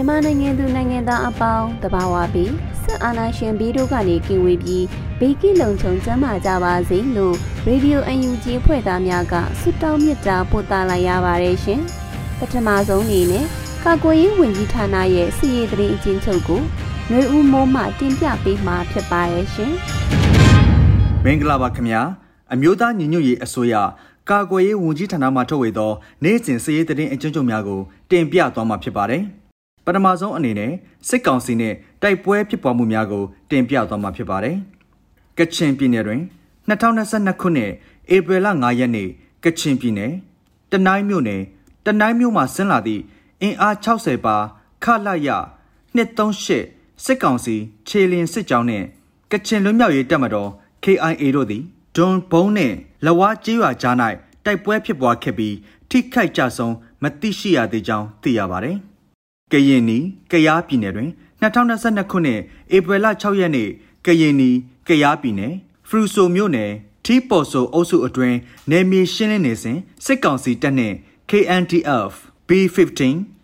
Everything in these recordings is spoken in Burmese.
မြန်မာနိုင်ငံသူနိုင်ငံသားအပေါင်းတဘာဝပြီးစစ်အာဏာရှင်ပြီးတို့ကနေကင်ဝေးပြီးဘေးကင်းလုံခြုံကျန်းမာကြပါစေလို့ရေဒီယိုအန်ယူဂျီဖွဲ့သားများကဆုတောင်းမေတ္တာပို့သလိုက်ရပါတယ်ရှင်။ပထမဆုံးအနေနဲ့ကာကွယ်ရေးဝန်ကြီးဌာနရဲ့စီရေးတရင်အချင်းချုပ်ကိုနှွေဦးမိုးမှတင်ပြပေးမှာဖြစ်ပါရဲ့ရှင်။မင်္ဂလာပါခင်ဗျာ။အမျိုးသားညီညွတ်ရေးအစိုးရကာကွယ်ရေးဝန်ကြီးဌာနမှထုတ်ဝေသော နေ့စဉ်စီရေးတရင်အချင်းချုပ်များကိုတင်ပြသွားမှာဖြစ်ပါတယ်။ ပထမဆုံးအနေနဲ့စစ်ကောင်စီနဲ့တိုက်ပွဲဖြစ်ပွားမှုများကို တင်ပြသွားမှာဖြစ်ပါတယ်။ကချင်ပြည်နယ်တွင်2022ခုနှစ်ဧပြီလ9ရက်နေ့ကချင်ပြည်နယ်တနိုင်းမြို့နယ်တနိုင်းမြို့မှဆင်းလာသည့်အင်အား60ပါခလာရ238စစ်ကောင်စီခြေလင်စစ်ကြောင်းနှင့်ကချင်လွတ်မြောက်ရေးတပ်မတော် KIA တို့သည်ဒွန်ဘုံနှင့်လဝါကျေးရွာကြား၌တိုက်ပွဲဖြစ်ပွားခဲ့ပြီးထိခိုက်ကြဆုံးမသိရှိရသေးကြောင်းသိရပါသည်။ ကရင်နီကယားပြည်နယ်တွင်2022ခုနှစ်ဧပြီလ6ရက်နေ့ကရင်နီကယားပြည်နယ်ဖရူဆိုမြို့နယ်ထီပေါ်ဆိုအုပ်စုအတွင်းနယ်မြေရှင်းလင်းနေစဉ်စစ်ကောင်စီတပ်နှင့် KNDF B15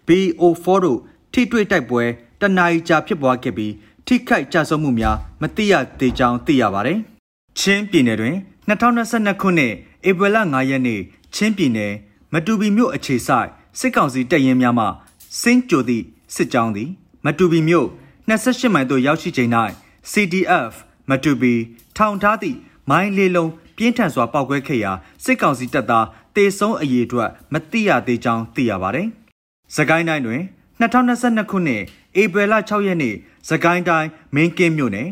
BO4 တို့ထိတွေ့တိုက်ပွဲတနအီကြာဖြစ်ပွားခဲ့ပြီးထိခိုက်ကြဆုံးမှုများမသိရသေးကြောင်းသိရပါတယ်။ချင်းပြည်နယ်တွင်2022ခုနှစ်ဧပြီလ9ရက်နေ့ချင်းပြည်နယ်မတူပီမြို့အခြေဆိုင်စစ်ကောင်စီတပ်ရင်းများမှ စင်းကြိုသည့်စစ်ကြောင်းသည် မတူပီမြို့28မိုင်သို့ရောက်ရှိချိန်၌ CDF မတူပီထောင်ထားသည့်မိုင်းလေးလုံးပြင်းထန်စွာပောက်ကွဲခဲ့ရာစစ်ကောင်စီတပ်သားတေဆုံးအရေးအတွက်မသိရသေးကြောင်းသိရပါတယ်။စကိုင်းတိုင်းတွင်2022ခုနှစ်ဧပြီလ6ရက်နေ့စကိုင်းတိုင်းမင်းကင်းမြို့နယ်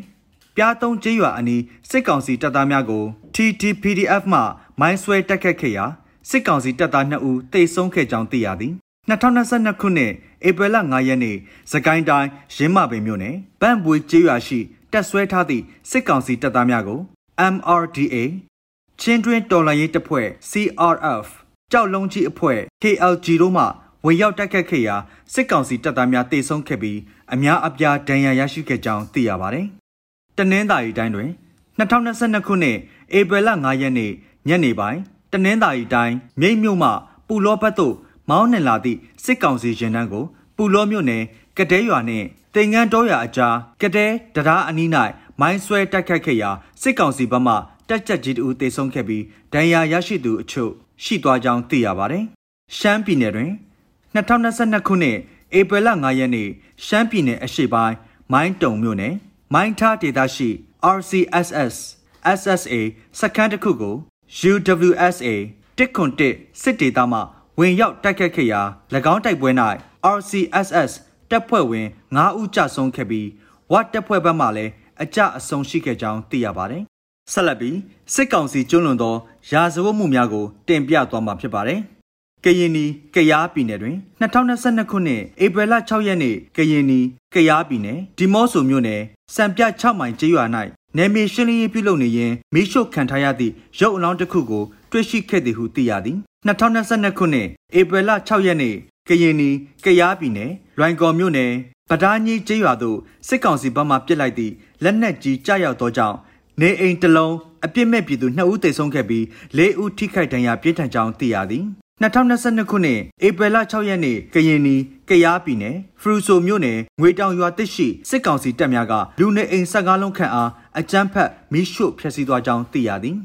ပြားသုံးကျေးရွာအနီးစစ်ကောင်စီတပ်သားများကို TTPDF မှမိုင်းဆွဲတက်ခတ်ခဲ့ရာစစ်ကောင်စီတပ်သား2ဦးတေဆုံးခဲ့ကြောင်းသိရသည် 2022ခုနှစ်ဧပြီလ9ရက်နေ့စကိုင်းတိုင်းရင်းမပင်မြို့နယ်ဗန့်ပွေကျေးရွာရှိတက်ဆွဲထားသည့်စစ်ကောင်စီတပ်သားများကို MRDA ချင်းတွင်းတော်လှန်ရေးတပ်ဖွဲ့ CRF ကြောက်လုံးကြီးအဖွဲ့ KLG တို့မှဝင်ရောက်တိုက်ခတ်ခဲ့ရာစစ်ကောင်စီတပ်သားများတေဆုံးခဲ့ပြီးအများအပြားဒဏ်ရာရရှိခဲ့ကြောင်းသိရပါတယ်။တနင်္သာရီတိုင်းတွင်2022ခုနှစ်ဧပြီလ9ရက်နေ့ညနေပိုင်းတနင်္သာရီတိုင်းမြိတ်မြို့မှပူလောဘတ်သို့ မောင်းနှင်လာသည့်စစ်ကောင်စီရင်တန်းကိုပူလောမြို့နယ်ကတဲရွာနှင့်တင်ငန်းတောရွာအကြားကတဲတရားအနီး၌မိုင်းဆွဲတိုက်ခတ်ခဲ့ရာစစ်ကောင်စီဘက်မှတက်ကြက်ကြီးတူတေဆုံးခဲ့ပြီးဒဏ်ရာရရှိသူအချို့ရှိသွားကြောင်းသိရပါတယ်။ရှမ်းပြည်နယ်တွင်2022ခုနှစ်ဧပြီလ9ရက်နေ့ရှမ်းပြည်နယ်အရှေ့ပိုင်းမိုင်းတုံမြို့နယ်မိုင်းထားဒေသရှိ RCSS SSA စခန်းတစ်ခုကို UWSA တစ်ခွန်တစ်စစ်ဒေသမှ ဝင်ရောက်တိုက်ခတ်ခဲ့ရာ၎င်းတိုက်ပွဲ၌ RCSS တပ်ဖွဲ့ဝင်9ဦးကြဆုံးခဲ့ပြီးဝတ်တပ်ဖွဲ့ဘက်မှလည်းအကြအဆုံးရှိခဲ့ကြောင်းသိရပါတယ်။ဆက်လက်ပြီးစစ်ကောင်စီကျွလွန်သောရာဇဝတ်မှုများကိုတင်ပြသွားမှာဖြစ်ပါတယ်။ကရင်နီကရားပြည်နယ်တွင်2022ခုနှစ်ဧပြီလ6ရက်နေ့ကရင်နီကရားပြည်နယ်ဒီမော့ဆိုမြို့နယ်စံပြ6မိုင်ကျေးရွာ၌နယ်မြေရှင်းလင်းရေးပြုလုပ်နေရင်မိရှုခံထားရသည့်ရုပ်အလောင်းတစ်ခုကို တွေ့ရှိခဲ့သည်ဟုသိရသည်2022ခုနှစ်ဧပြီလ6ရက်နေ့ကရင်နီကရားပြည်နယ်လွိုင်ကော်မြို့နယ်ပဒါကြီးကျေးရွာသို့စစ်ကောင်စီဘက်မှပစ်လိုက်သည့်လက်နက်ကြီးကြားရောက်သောကြောင့်နေအိမ်တစ်လုံးအပြစ်မဲ့ပြည်သူ2ဦးသေဆုံးခဲ့ပြီး4ဦးထိခိုက်ဒဏ်ရာပြင်းထန်ကြောင်းသိရသည်2022ခုနှစ်ဧပြီလ6ရက်နေ့ကရင်နီကရားပြည်နယ်ဖရူဆိုမြို့နယ်ငွေတောင်ရွာတစ်ရှိစစ်ကောင်စီတပ်များကလူနေအိမ်15လုံးခန့်အားအကြမ်းဖက်မိရှို့ဖျက်ဆီးသွားကြောင်းသိရသည်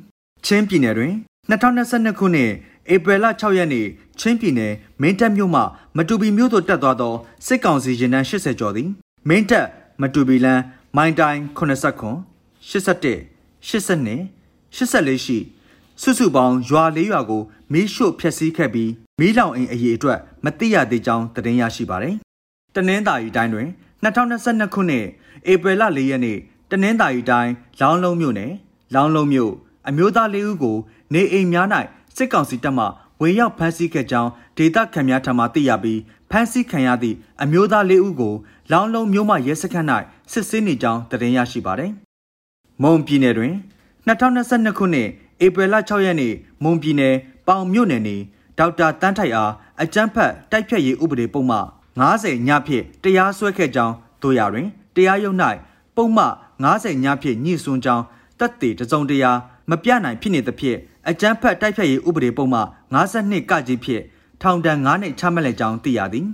ချင်းပြည်နယ်တွင် 2022ခုနှစ်ဧဧပြီလ6ရက်နေ့ချင်းပြည်နယ်မင်းတပ်မြို့မှမတူပီမြို့သို့တက်သွားသောစစ်ကောင်စီရင်တန်း80ကျော်သည်မင်းတပ်မတူပီလန်းမိုင်းတိုင်း89 81 82 84ရှိစုစုပေါင်းရွာ၄ရွာကိုမီးရှို့ဖျက်ဆီးခဲ့ပြီးမီးလောင်အိမ်အရေးအတွက်မသိရသေးကြောင်းသတင်းရရှိပါတယ်။တနင်္သာရီတိုင်းတွင်2022ခုနှစ်ဧပြီလ4ရက်နေ့တနင်္သာရီတိုင်းလောင်းလုံးမြို့နယ်လောင်းလုံးမြို့အမျိုးသား၄ဦးကို နေအိမ်များ၌စစ်ကောင်စီတပ်မှဝင်ရောက်ဖမ်းဆီးခဲ့ကြောင်းဒေသခံများထံမှသိရပြီးဖမ်းဆီးခံရသည့်အမျိုးသား၄ဦးကိုလောင်းလုံးမြို့မှရဲစခန်း၌စစ်ဆေးနေကြောင်းသတင်းရရှိပါတယ်။မုံပြည်နယ်တွင်2022ခုနှစ်ဧပြီလ6ရက်နေ့မွန်ပြည်နယ်ပေါင်မြို့နယ်နေဒေါက်တာတန်းထိုက်အားအကြမ်းဖက်တိုက်ဖြတ်ရေးဥပဒေပုံမှ90ညဖြင့်တရားစွဲခဲ့ကြောင်းတို့ရတွင်တရားရုံး၌ပုံမှ90ညဖြင့်ညှိစွန်းကြောင်းတပ်တေတစုံတရာမပြနိုင်ဖြစ်နေသဖြင့် အကြမ်းဖက်တိုက်ဖြတ်ရေးဥပဒေပုံမှ52ကကြီးဖြင့်ထောင်ဒဏ်9နှစ်ချမှတ်လိုက်ကြောင်းသိရသည်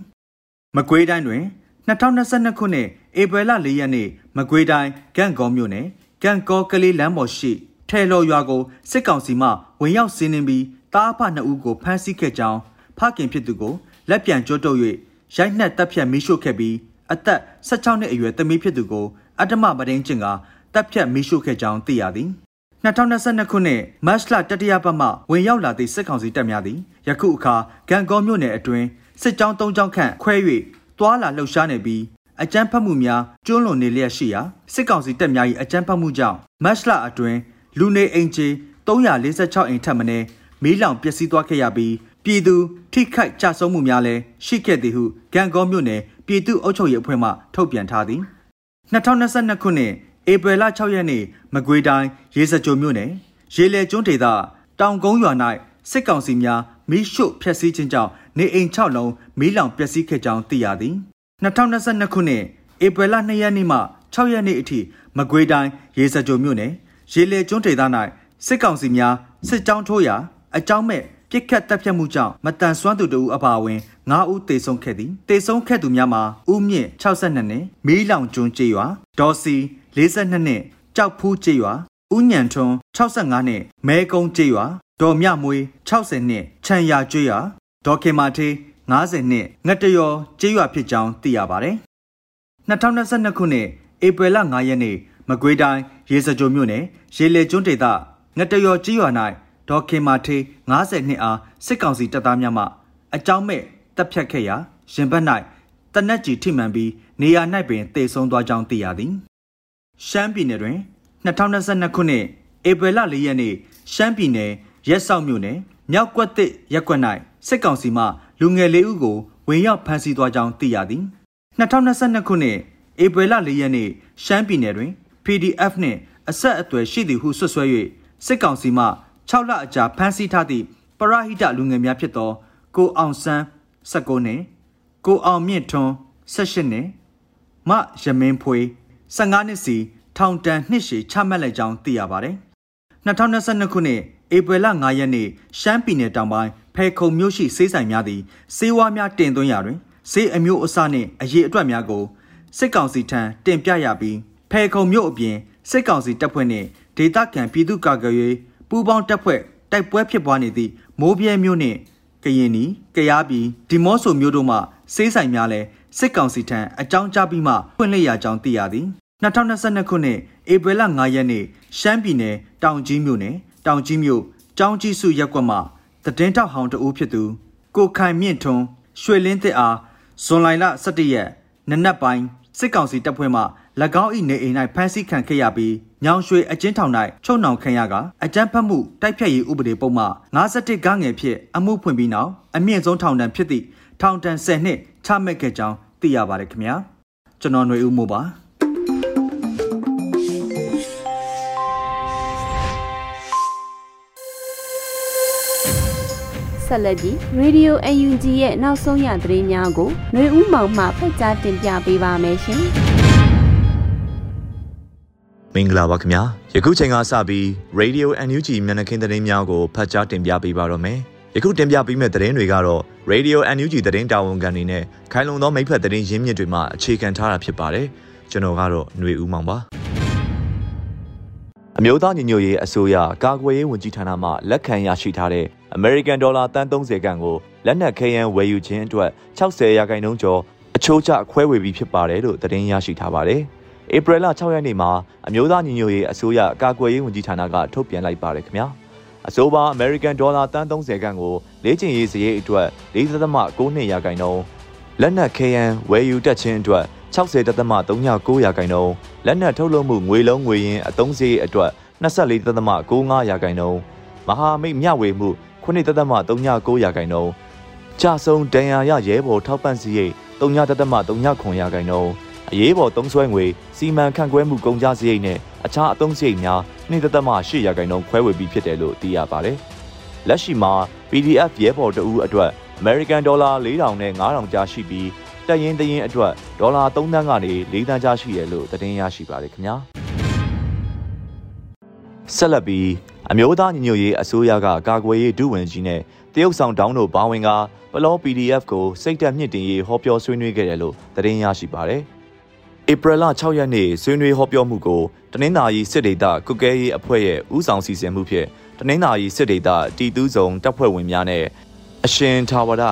မကွေးတိုင်းတွင်2022ခုနှစ်ဧပြီလ4ရက်နေ့မကွေးတိုင်းကန့်ကောမြို့နယ်ကန့်ကောကလေးလမ်းပေါ်ရှိထဲလော်ရွာကိုစစ်ကောင်စီမှဝင်ရောက်စီးနင်းပြီးတားအဖနှစ်ဦးကိုဖမ်းဆီးခဲ့ကြောင်းဖခင်ဖြစ်သူကိုလက်ပြန်ကြိုးတုပ်၍ရိုက်နှက်တပ်ဖြတ်မိရှို့ခဲ့ပြီးအသက်16နှစ်အရွယ်သမီးဖြစ်သူကိုအတ္တမပဒင်းကျင်ကတပ်ဖြတ်မိရှို့ခဲ့ကြောင်းသိရသည် 2022ခုနှစ်မတ်လတတိယပတ်မှဝင်ရောက်လာသည့်စစ်ကောင်စီတပ်များသည်ယခုအခါဂံကောမြို့နယ်အတွင်းစစ်ကြောင်း၃ကြောင်းခန့်ခွဲ၍တွာလာလှုပ်ရှားနေပြီးအကြမ်းဖက်မှုများကျွလွန်နေလျက်ရှိရာစစ်ကောင်စီတပ်များ၏အကြမ်းဖက်မှုကြောင့်မတ်လအတွင်းလူနေအိမ်ခြေ346အိမ်ထပ်မင်းမီးလောင်ပျက်စီးသွားခဲ့ရပြီးပြည်သူထိခိုက်ကြဆုံးမှုများလည်းရှိခဲ့သည်ဟုဂံကောမြို့နယ်ပြည်သူ့အုပ်ချုပ်ရေးအဖွဲ့မှထုတ်ပြန်ထားသည်2022ခုနှစ် ဧပြီလ6ရက်နေ့မကွေးတိုင်းရေစကြိုမြို့နယ်ရေလေကျွန်းဒေသတောင်ကုန်းရွာ၌စစ်ကောင်စီများမီးရှို့ဖျက်ဆီးခြင်းကြောင့်နေအိမ်6လုံးမီးလောင်ပျက်စီးခဲ့ကြောင်းသိရသည်2022ခုနှစ်ဧပြီလ2ရက်နေ့မှ6ရက်နေ့အထိမကွေးတိုင်းရေစကြိုမြို့နယ်ရေလေကျွန်းဒေသ၌စစ်ကောင်စီများစစ်ကြောင်းထိုးရာအကြောင်းမဲ့ပြစ်ခတ်တပ်ဖြတ်မှုကြောင့်မတန်ဆွမ်းသူတို့အပါအဝင်9ဦးသေဆုံးခဲ့သည်သေဆုံးခဲ့သူများမှာဦးမြင့်62နှစ်မီးလောင်ကျွန်းကျေးရွာဒေါ်စီ 42နှစ်ကြောက်ဖူးကျေးရွာဦးညံထွန်း65နှစ်မဲကုန်းကျေးရွာဒေါ်မြမွေး60နှစ်ခြံရကျွေးရွာဒေါ်ခင်မာထေး50နှစ်ငတ်တရောကျေးရွာဖြစ်ကြောင်းသိရပါတယ်2022ခုနှစ်ဧပြီလ9ရက်နေ့မကွေးတိုင်းရေစကြိုမြို့နယ်ရေလေကျွန်းဒေသငတရော်ကြီးရွာ၌ဒေါ်ခင်မာထေး90နှစ်အားစစ်ကောင်စီတပ်သားများမှအကြောင်းမဲ့တပ်ဖြတ်ခဲ့ရာရင်ဘတ်၌တနက်ကြီးထိမှန်ပြီးနေရာ၌ပင်တေဆုံးသွားကြောင်းသိရသည် ရှမ်းပြည်နယ်တွင်2022ခုနှစ်ဧပြီလ4ရက်နေ့ရှမ်းပြည်နယ်ရက်စောက်မြို့နယ်မြောက်ကွက်တစ်ရက်ကွက်၌စစ်ကောင်စီမှလူငယ်လေးဦးကိုဝင်ရောက်ဖမ်းဆီးသွားကြောင်းသိရသည်2022ခုနှစ်ဧပြီလ4ရက်နေ့ရှမ်းပြည်နယ်တွင် PDF နှင့်အဆက်အသွယ်ရှိသည်ဟုဆွဆွဲ၍စစ်ကောင်စီမှ6လအကြာဖမ်းဆီးထားသည့်ပရဟိတလူငယ်များဖြစ်သော ကိုအောင်ဆန်း19နှစ်ကိုအောင်မြင့်ထွန်း18နှစ်မရမင်းဖွေ 15နှစ်စီထောင်တန်းနှစ်ရှည်ချမှတ်လိုက်ကြောင်းသိရပါတယ်။2022ခုနှစ်ဧပြီလ9ရက်နေ့ရှမ်းပြည်နယ်တောင်ပိုင်းဖဲခုံမြို့ရှိစေးဆိုင်များသည်စေဝါများတင်သွင်းရာတွင်စေးအမျိုးအစားနှင့်အရေးအတွက်များကိုစစ်ကောင်စီထံတင်ပြရပြီးဖဲခုံမြို့အပြင်စစ်ကောင်စီတပ်ဖွဲ့နှင့်ဒေသခံပြည်သူ့ကာကွယ်ရေးပူးပေါင်းတပ်ဖွဲ့တိုက်ပွဲဖြစ်ပွားနေသည့်မိုးပြဲမြို့နှင့်ကရင်နီကရားပြည်ဒီမော့ဆိုမြို့တို့မှစေးဆိုင်များလည်း စစ်ကောင်စီထံအကြောင်းကြားပြီးမှဖွင့်လှစ်ရကြောင်းသိရသည်2022ခုနှစ်ဧပြီလ9ရက်နေ့ရှမ်းပြည်နယ်တောင်ကြီးမြို့နယ်တောင်ကြီးမြို့ကျောင်းကြီးစုရက်ကွက်မှတည်င်းထောက်ဟောင်းတဦးဖြစ်သူကိုခိုင်မြင့်ထွန်းရွှေလင်းတစ်အားဇွန်လ17ရက်နနက်ပိုင်းစစ်ကောင်စီတပ်ဖွဲ့မှ၎င်း၏နေအိမ်၌ဖမ်းဆီးခံခဲ့ရပြီးညောင်ရွှေအကျဉ်းထောင်၌ချုပ်နှောင်ခံရကအကြမ်းဖက်မှုတိုက်ဖြတ်ရေးဥပဒေပုံမှ51ကငယ်ဖြင့်အမှုဖွင့်ပြီးနောက်အမြင့်ဆုံးထောင်ဒဏ်ဖြစ်သည့်ထောင်ဒဏ်10နှစ်ချမှတ်ခဲ့ကြောင်း သိရပါတယ်ခင်ဗျာကျွန်တော်ຫນွေဦးမို့ပါဆက်လက်ပြီး Radio UNG ရဲ့နောက်ဆုံးရသတင်းများကိုຫນွေဦးမောင်မှဖတ်ကြားတင်ပြပေးပါမယ်ရှင်။မင်္ဂလာပါခင်ဗျာယခုချိန်ကစပြီး Radio NUG မျက်နှာခင်းသတင်းများကိုဖတ်ကြားတင်ပြပေးပါတော့မယ်ယခုတင်ပြပေးမယ့်သတင်းတွေကတော့ Radio NUG သတင်းတာဝန်ခံတွေနဲ့ခိုင်လုံသောမိဖက်သတင်းရင်းမြစ်တွေမှအခြေခံထားတာဖြစ်ပါတယ်ကျွန်တော်ကတော့ຫນွေဦးမောင်ပါအမျိုးသားညီညွတ်ရေးအစိုးရကာကွယ်ရေးဝန်ကြီးဌာနမှလက်ခံရရှိထားတဲ့ American Dollar တန်30ခန့်ကိုလက်နက်ခဲယမ်းဝယ်ယူခြင်းအတွက်60ရာခိုင်နှုန်းကျော်အချိုးကျခွဲဝေပြီးဖြစ်ပါတယ်လို့သတင်းရရှိထားပါတယ်။ဧပြီလ6ရက်နေ့မှာအမျိုးသားညီညွတ်ရေးအစိုးရကာကွယ်ရေးဝန်ကြီးဌာနကထုတ်ပြန်လိုက်ပါတယ်ခင်ဗျာ။ အဆိုပါ American Dollar တန်30ခန့်ကိုလေ့ကျင့်ရေးစရိတ်အတွက်4.9ရာခိုင်နှုန်းလက်နက်ခဲယမ်းဝယ်ယူတက်ခြင်းအတွက်60.39ရာခိုင်နှုန်းလက်နက်ထုတ်လုပ်မှုငွေလုံးငွေရင်းအသုံးစရိတ်အတွက်24.95ရာခိုင်နှုန်းမဟာမိတ်မျှဝေမှု9.39ရာခိုင်နှုန်းကြဆုံဒဏ်ရာရရဲဘော်ထောက်ပံ့စရိတ်3.39ရာခိုင်နှုန်း အရေးပေါ်သုံးစွဲငွေစီမံခန့်ခွဲမှုကုန်ကျစရိတ်နဲ့အခြားအသုံးစရိတ်များ2.8ရာခိုင်နှုန်းခွဲဝေပြီးဖြစ်တယ်လို့သိရပါတယ်။လက်ရှိမှာ PDF ရဲဘော်တဦးအတွက် American Dollar 4000နဲ့9000ကျားရှိပြီးတက်ရင်တရင်အတွက်ဒေါ်လာ3သန်းကနေ4သန်းကျားရှိတယ်လို့သတင်းရရှိပါတယ်ခင်ဗျာဆက်လက်ပြီးအမျိုးသားညီညွတ်ရေးအစိုးရကကာကွယ်ရေးဒုဝန်ကြီးနဲ့တရုတ်ဆောင်တောင်းတို့ဘာဝင်ကပလော PDF ကိုစိတ်တက်မြင့်တင်ရေးဟောပြောဆွေးနွေးခဲ့တယ်လို့သတင်းရရှိပါတယ် ဧပြီလ6ရက်နေ့ဆွေးနွေးဟောပြောမှုကိုတနင်္သာရီစစ်ဒေသကုကဲရေးအဖွဲ့ရဲ့ဦးဆောင်စီစဉ်မှုဖြင့်တနင်္သာရီစစ်ဒေသတီတူးဆောင်တပ်ဖွဲ့ဝင်များနဲ့အရှင်သာဝရ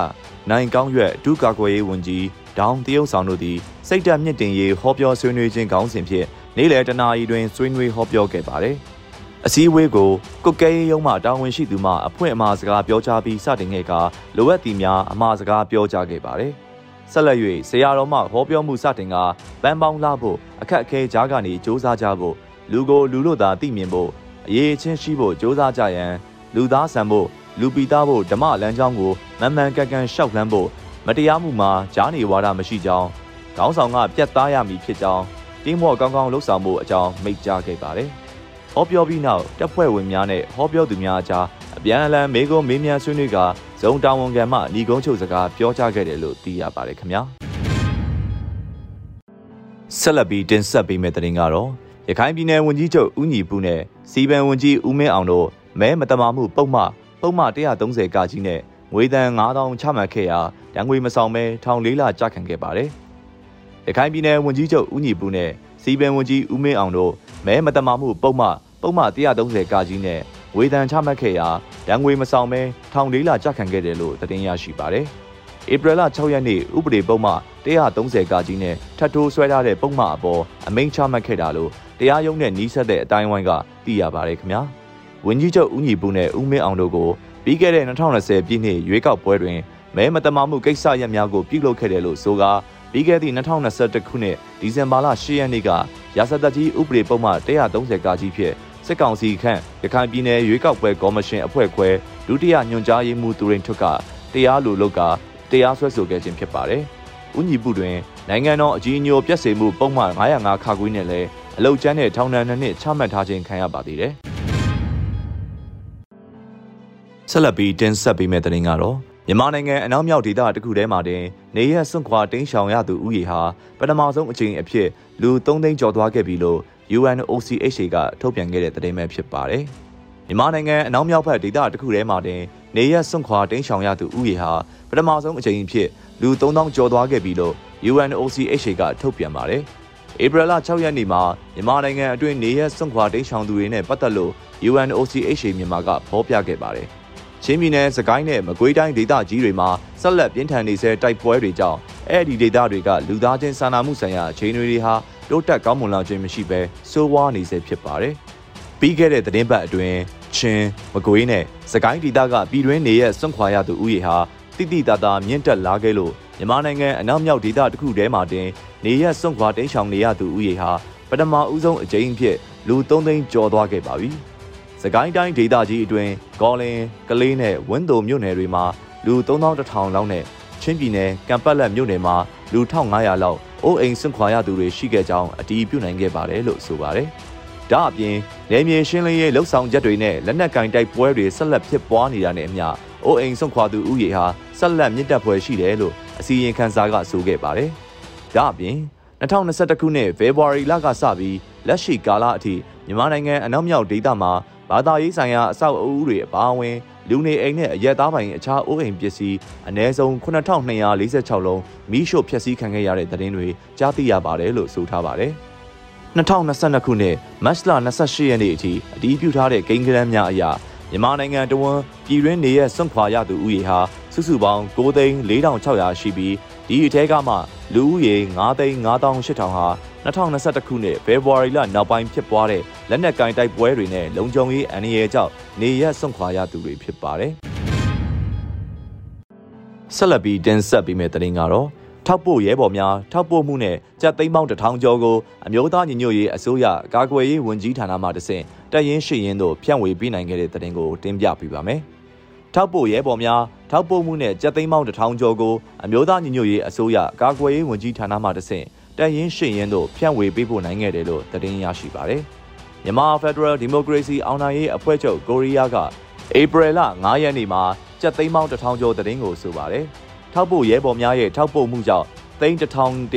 နိုင်ကောင်းရွက်ဒုကာကွယ်ရေးဝန်ကြီးဒေါင်းတရုတ်ဆောင်တို့သည်စိတ်ဓာတ်မြင့်တင်ရေးဟောပြောဆွေးနွေးခြင်းခေါင်းစဉ်ဖြင့်နေ့လယ်တနာရီတွင်ဆွေးနွေးဟောပြောခဲ့ပါတယ်။အစည်းအဝေးကိုကုတ်ကဲရေးရုံးမှတာဝန်ရှိသူမှအဖွင့်အမှာစကားပြောကြားပြီးစတင်ခဲ့ကာလိုအပ်သည်များအမှာစကားပြောကြားခဲ့ပါတယ်။ ဆက်လက်၍ဆရာတော်မှဟောပြောမှုစတင်ကပန်းပေါင်းလာဖို့အခက်အခဲကြားကနေစ조사ကြဖို့လူကိုလူလို့သာသိမြင်ဖို့အရေးချင်းရှိဖို့စ조사ကြရန်လူသားဆန်ဖို့လူပီသားဖို့ဓမ္မလမ်းကြောင်းကိုမမှန်ကန်ကန်ရှောက်လန်းဖို့မတရားမှုမှာကြားနေဝါဒမရှိကြောင်းခေါင်းဆောင်ကပြတ်သားရမည်ဖြစ်ကြောင်းတင်းမော့ကောင်းကောင်းလှုပ်ဆောင်မှုအကြောင်းမိန့်ကြားခဲ့ပါတယ်။ဟောပြောပြီးနောက်တပ်ဖွဲ့ဝင်များနဲ့ဟောပြောသူများအကြား အပြန်အလှန်မေးခွန်းမေးမြန်းဆွေးနွေးကဇုံတာဝန်ခံမှညီကုန်းချုပ်စကားပြောကြားခဲ့တယ်လို့သိရပါတယ်ခင်ဗျာ။ဆက်လက်ပြီးတင်ဆက်ပေးမယ့်သတင်းကတော့ရခိုင်ပြည်နယ်ဝန်ကြီးချုပ်ဦးညီပူနဲ့စီပန်ဝန်ကြီးဦးမင်းအောင်တို့မဲမတမာမှုပုံမှပုံမှ130ကကြီးနဲ့ငွေတန်9000ချမှတ်ခဲ့ရာတံငွေမဆောင်မဲထောင်လေးလကြာခံခဲ့ပါတယ်။ရခိုင်ပြည်နယ်ဝန်ကြီးချုပ်ဦးညီပူနဲ့စီပင်ဝန်ကြီးဦးမင်းအောင်တို့မဲမတမာမှုပုံမှပုံမှ130ကကြီးနဲ့ ငွေတန်ချမှတ်ခဲ့ရာတံငွေမဆောင်မဲထောင်လေးလကြာခံခဲ့တယ်လို့သတင်းရရှိပါတယ်။ဧပြီလ6ရက်နေ့ဥပဒေပုံမှ130ကကြီးနဲ့ထပ်ထိုးဆွဲထားတဲ့ပုံမှအပေါ်အမိန့်ချမှတ်ခဲ့တာလို့တရားရုံးနဲ့နှီးဆက်တဲ့အတိုင်းဝိုင်းကသိရပါတယ်ခင်ဗျာ။ဝန်ကြီးချုပ်ဦးညီပူနဲ့ဦးမင်းအောင်တို့ကိုပြီးခဲ့တဲ့2020ပြည့်နှစ်ရွေးကောက်ပွဲတွင်မဲမတမာမှုကိစ္စရပ်များကိုပြုလုပ်ခဲ့တယ်လို့ဆိုကာပြီးခဲ့သည့်2021ခုနှစ်ဒီဇင်ဘာလ10ရက်နေ့ကရာဇသက်ကြီးဥပဒေပုံမှန်130ကကြီးဖြင့် စစ်ကောင်စီခန့်ရခိုင်ပြည်နယ်ရွေးကောက်ပွဲကော်မရှင်အဖွဲ့ခွဲဒုတိယညွှန်ကြားရေးမှူးသူရင်ထွတ်ကတရားလိုလုပ်ကတရားစွဲဆိုခဲ့ခြင်းဖြစ်ပါတယ်။ဥညီပုတွင်နိုင်ငံတော်အကြီးအကျယ်ပြည့်စုံမှုပုံမှန်905ခါခွေးနဲ့လည်းအလုတ်ကျန်းတဲ့ထောင်ဒဏ်နှစ်နှစ်ချမှတ်ထားခြင်းခံရပါသေးတယ်။ဆက်လက်ပြီးတင်ဆက်ပေးမယ့်သတင်းကတော့မြန်မာနိုင်ငံအနောက်မြောက်ဒေသတစ်ခုထဲမှာတင်နေရစွန့်ခွာတင်းရှောင်ရသူဦးရေဟာပထမဆုံးအကြိမ်အဖြစ်လူ3သိန်းကျော်သွားခဲ့ပြီလို့ UNOCHA ကထုတ်ပြန်ခဲ့တဲ့သတင်းပဲဖြစ်ပါတယ်။မြန်မာနိုင်ငံအနောက်မြောက်ဘက်ဒေသတစ်ခုထဲမှာတင်နေရစွန့်ခွာတင်းရှောင်ရသူဦးရေဟာပထမဆုံးအကြိမ်အဖြစ်လူ3000ကျော်သွားခဲ့ပြီလို့ UNOCHA ကထုတ်ပြန်ပါတယ်။ဧပြီလ6ရက်နေ့မှာမြန်မာနိုင်ငံအတွင်းနေရစွန့်ခွာတင်းရှောင်သူတွေနဲ့ပတ်သက်လို့ UNOCHA မြန်မာကဖော်ပြခဲ့ပါတယ်။ ချင်းပြည်နယ်စကိုင်းနဲ့မကွေးတိုင်းဒေသကြီးတွေမှာဆက်လက်ပြင်းထန်နေဆဲတိုက်ပွဲတွေကြောင့်အဲ့ဒီဒေသတွေကလူသားချင်းစာနာမှုဆိုင်ရာအခြေအနေတွေဟာတိုးတက်ကောင်းမွန်လာခြင်းမရှိဘဲဆိုးဝါးနေဆဲဖြစ်ပါတယ်။ပြီးခဲ့တဲ့သတင်းပတ်အတွင်းချင်းမကွေးနဲ့စကိုင်းဒေသကပြည်တွင်းနေရဲ့စွန့်ခွာရသူဦးရေဟာတိတိတသာမြင့်တက်လာခဲ့လို့မြန်မာနိုင်ငံအနောက်မြောက်ဒေသတစ်ခုထဲမှာတင်နေရက်စွန့်ခွာတင်းရှောင်နေရသူဦးရေဟာပထမဦးဆုံးအကြိမ်အဖြစ်လူ3သိန်းကျော်သွားခဲ့ပါပြီ။ စကိုင်းတိုင်းဒေသကြီးအတွင်းကောလင်ကလေးနဲ့ဝင်းတုံမြို့နယ်တွေမှာလူ3100လောက်နဲ့ချင်းပြည်နယ်ကံပတ်လက်မြို့နယ်မှာလူ1500လောက်အိုးအိမ်စွန့်ခွာရသူတွေရှိခဲ့ကြောင်းအတည်ပြုနိုင်ခဲ့ပါတယ်လို့ဆိုပါတယ်။ဒါအပြင်နေမြေရှင်းလင်းရေးလှုပ်ဆောင်ချက်တွေနဲ့လက်နက်ကင်တိုက်ပွဲတွေဆက်လက်ဖြစ်ပွားနေတာနဲ့အမျှအိုးအိမ်စွန့်ခွာသူဥယေဟာဆက်လက်မြင့်တက်ဖွယ်ရှိတယ်လို့အစီရင်ခံစာကဆိုခဲ့ပါတယ်။ဒါအပြင်2021ခုနှစ်ဖေဖော်ဝါရီလကစပြီးလက်ရှိကာလအထိမြန်မာနိုင်ငံအနောက်မြောက်ဒေသမှာ ဘာသာရေးဆိုင်ရာအဆောက်အဦတွေအပါအဝင်လူနေအိမ်နဲ့အရက်သားပိုင်အခြားအိုးအိမ်ပစ္စည်းအနည်းဆုံး9246လုံးမိရှို့ဖျက်ဆီးခံခဲ့ရတဲ့သတင်းတွေကြားသိရပါတယ်လို့ဆိုထားပါတယ်။2022ခုနှစ်မတ်လ28ရက်နေ့အထိအတည်ပြုထားတဲ့ကိန်းဂဏန်းများအရမြန်မာနိုင်ငံတဝန်းပြည်တွင်းနေရစွန့်ခွာရသူဦးရေဟာစုစုပေါင်း9,4600ရှိပြီးဒီအထက်ကမှလူဦးရေ9,5800ဟာ 2021ခုနှစ်ဖေဖော်ဝါရီလနောက်ပိုင်းဖြစ်ပွားတဲ့လက်နက်ကင်တိုက်ပွဲတွေနဲ့လုံခြုံရေးအန္တရာယ်ကြောင့်နေရစွန့်ခွာရသူတွေဖြစ်ပါတယ်။ဆက်လက်ပြီးတင်ဆက်ပေးမယ့်သတင်းကတော့ထောက်ပို့ရဲဘော်များထောက်ပို့မှုနဲ့ကြက်သိမ်းပေါင်းတထောင်ကျော်ကိုအမျိုးသားညီညွတ်ရေးအစိုးရကာကွယ်ရေးဝန်ကြီးဌာနမှတဆင့်တပ်ရင်းရှိရင်တို့ဖြန့်ဝေပေးနိုင်ခဲ့တဲ့သတင်းကိုတင်ပြပေးပါမယ်။ထောက်ပို့ရဲဘော်များထောက်ပို့မှုနဲ့ကြက်သိမ်းပေါင်းတထောင်ကျော်ကိုအမျိုးသားညီညွတ်ရေးအစိုးရကာကွယ်ရေးဝန်ကြီးဌာနမှတဆင့် တပ်ရင်းရှိရင်တို့ဖြန့်ဝေပေးဖို့နိုင်ခဲ့တယ်လို့သတင်းရရှိပါတယ်။မြန်မာ Federal Democracy အောင်နိုင်ရေးအဖွဲ့ချုပ်ကိုရီးယားကဧပြီလ9ရက်နေ့မှာကြက်သိမ်းပေါင်းတထောင်ကျော်သတင်းကိုဆိုပါတယ်။ထောက်ပို့ရဲဘော်များရဲ့ထောက်ပို့မှုကြောင့်သိန်း1158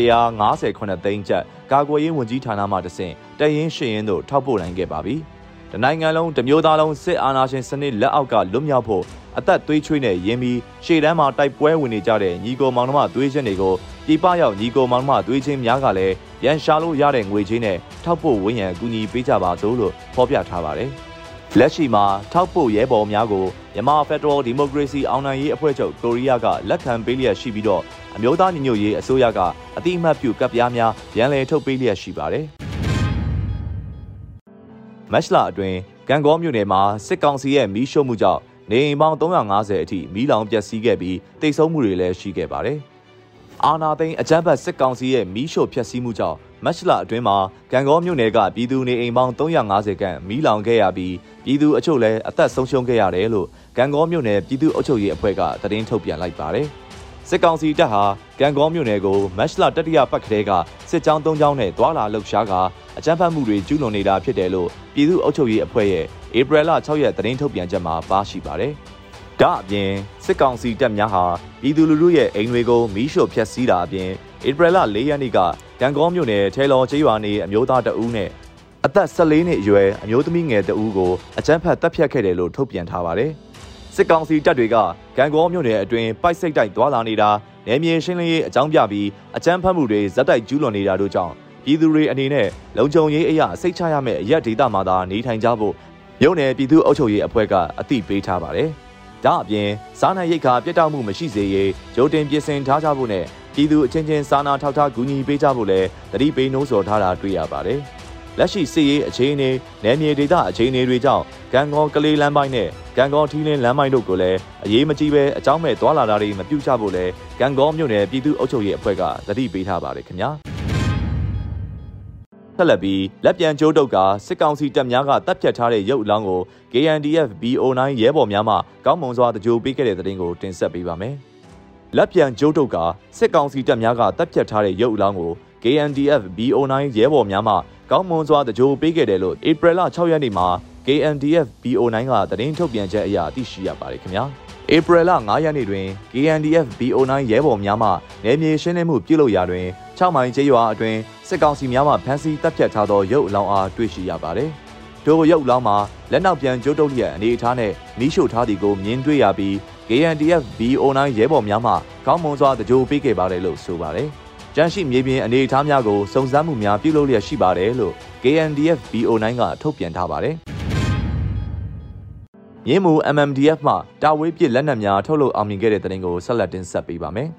သိန်းကျပ်ကာကွယ်ရေးဝန်ကြီးဌာနမှတဆင့်တရင်ရှင်ရင်တို့ထောက်ပို့နိုင်ခဲ့ပါပြီ။တနိုင်ငံလုံးတမျိုးသားလုံးစစ်အာဏာရှင်စနစ်လက်အောက်ကလွတ်မြောက်ဖို့ အသက်သွေးချွေးနဲ့ရင်းပြီးရှေ့တန်းမှာတိုက်ပွဲဝင်နေကြတဲ့ညီကိုမောင်နှမသွေးချင်းတွေကိုပြည်ပရောက်ညီကိုမောင်နှမသွေးချင်းများကလည်းရန်ရှာလို့ရတဲ့ငွေချင်းနဲ့ထောက်ပို့ဝန်းရံအကူအညီပေးကြပါစို့လို့ဖော်ပြထားပါတယ်။လက်ရှိမှာထောက်ပို့ရဲဘော်များကိုမြန်မာဖက်ဒရယ်ဒီမိုကရေစီအောင်နိုင်ရေးအဖွဲ့ချုပ်ကိုရီးယားကလက်ခံပေးလျက်ရှိပြီးတော့အမျိုးသားညီညွတ်ရေးအစိုးရကအတိအမှတ်ပြုကပ်ပြားများရန်လည်ထုတ်ပေးလျက်ရှိပါတယ်။မက်လာအတွင်းကံကောမြို့နယ်မှာစစ်ကောင်စီရဲ့မီးရှို့မှုကြောင့် နေအိမ်ပေါင်း350အထိမီးလောင်ပျက်စီးခဲ့ပြီးတိတ်ဆုံးမှုတွေလည်းရှိခဲ့ပါတယ်။အာနာသိန်းအကြမ်းဖက်စစ်ကောင်စီရဲ့မီးရှို့ဖျက်ဆီးမှုကြောင့်မတ်လအတွင်းမှာကံကောမြို့နယ်ကပြည်သူနေအိမ်ပေါင်း350ခန့်မီးလောင်ခဲ့ရပြီးပြည်သူအချို့လည်းအသက်ဆုံးရှုံးခဲ့ရတယ်လို့ကံကောမြို့နယ်ပြည်သူ့အုပ်ချုပ်ရေးအဖွဲ့ကသတင်းထုတ်ပြန်လိုက်ပါတယ်။ စစ်ကောင်စီတပ်ဟာကံကောမြို့နယ်ကိုမတ်လတတိယပတ်ကလေးကစစ်ကြောင်း၃ကြောင်းနဲ့သွာလာလှုပ်ရှားကအကြမ်းဖက်မှုတွေကျူးလွန်နေတာဖြစ်တယ်လို့ပြည်သူ့အုပ်ချုပ်ရေးအဖွဲ့ရဲ့ဧပြီလ6ရက်သတင်းထုတ်ပြန်ချက်မှာပါရှိပါတယ်။ဒါအပြင်စစ်ကောင်စီတပ်များဟာပြည်သူလူထုရဲ့အိမ်တွေကိုမီးရှို့ဖျက်ဆီးတာအပြင်ဧပြီလ၄ရက်နေ့ကကံကောမြို့နယ်ထဲလော်ကျေးရွာနေအမျိုးသားတဦးနဲ့အသက်14နှစ်အရွယ်အမျိုးသမီးငယ်တဦးကိုအကြမ်းဖက်တပ်ဖြတ်ခဲ့တယ်လို့ထုတ်ပြန်ထားပါတယ်။ စစ်ကောင်စီတပ်တွေကကံကောမြို့နယ်အတွင်းပိုက်စိတ်တိုက်သွာလာနေတာနယ်မြေရှင်းလင်းရေးအကြောင်းပြပြီးအကြမ်းဖက်မှုတွေဇက်တိုက်ကျူးလွန်နေတာတို့ကြောင့်ပြည်သူတွေအနေနဲ့လုံခြုံရေးအရာစိတ်ချရမယ့်အရက်ဒေသမှာသာနေထိုင်ကြဖို့မြို့နယ်ပြည်သူ့အုပ်ချုပ်ရေးအဖွဲ့ကအသိပေးထားပါတယ်။ဒါအပြင်စားနပ်ရိက္ခာပြတ်တောက်မှုမရှိစေရေးဂျိုတင်ပြင်ဆင်ထားကြဖို့နဲ့ပြည်သူအချင်းချင်းစာနာထောက်ထားကူညီပေးကြဖို့လည်းတတိပိနှိုးဆော်ထားတာတွေ့ရပါတယ်။ လက်ရှိစစ်ရေးအခြေအနေနယ်မြေဒေသအခြေအနေတွေကြောင့်ကံကောကလေးလမ်းပိုင်းနဲ့ကံကောထီးလင်းလမ်းပိုင်းတို့ကိုလည်းအရေးမကြီးပဲအကြောင်းမဲ့သွာလာတာတွေမပြုတ်ချဖို့လည်းကံကောမြို့နယ်ပြည်သူ့အုပ်ချုပ်ရေးအဖွဲ့ကတတိပေးထားပါတယ်ခင်ဗျာ။ဆက်လက်ပြီးလက်ပြန်ကျိုးတုပ်ကစစ်ကောင်စီတပ်များကတပ်ဖြတ်ထားတဲ့ရုပ်အလောင်းကို KNDF BO9 ရဲဘော်များမှကောင်းမွန်စွာတကြိုပေးခဲ့တဲ့တဲ့တင်ကိုတင်ဆက်ပေးပါမယ်။လက်ပြန်ကျိုးတုပ်ကစစ်ကောင်စီတပ်များကတပ်ဖြတ်ထားတဲ့ရုပ်အလောင်းကို KNDF BO9 ရဲဘော်များမှကောင်းမွန်စွာတကြိုပေးခဲ့တယ်လို့ဧပြီလ6ရက်နေ့မှာ KNDF BO9 ကသတင်းထုတ်ပြန်ချက်အရသိရှိရပါတယ်ခင်ဗျာ။ဧပြီလ9ရက်နေ့တွင် KNDF BO9 ရဲဘော်များမှနယ်မြေရှင်းလင်းမှုပြုလုပ်ရာတွင်6မိုင်ကျေးရွာအတွင်းစစ်ကောင်စီများမှဖမ်းဆီးတပ်ဖြတ်ထားသောရုပ်အလောင်းအားတွေ့ရှိရပါသည်။ထိုရုပ်အလောင်းမှာလက်နောက်ပြန်ကျိုးတုပ်လျက်အနေအထားနဲ့မီးရှို့ထားသည်ကိုမြင်တွေ့ရပြီး KNDF BO9 ရဲဘော်များမှကောင်းမွန်စွာတကြိုပေးခဲ့ပါတယ်လို့ဆိုပါတယ်။ ကြန့်ရှိမြေပြင်အနေအထားများကိုစုံစမ်းမှုများပြုလုပ်လျက်ရှိပါတယ်လို့ KNDF BO9 ကထုတ်ပြန်ထားပါတယ်။မြင်းမူ MMDF မှတာဝေးပစ်လက်နက်များထုတ်လုပ်အောင်မြင်ခဲ့တဲ့တဲ့တင်ကိုဆက်လက်တင်ဆက်ပေးပါမယ်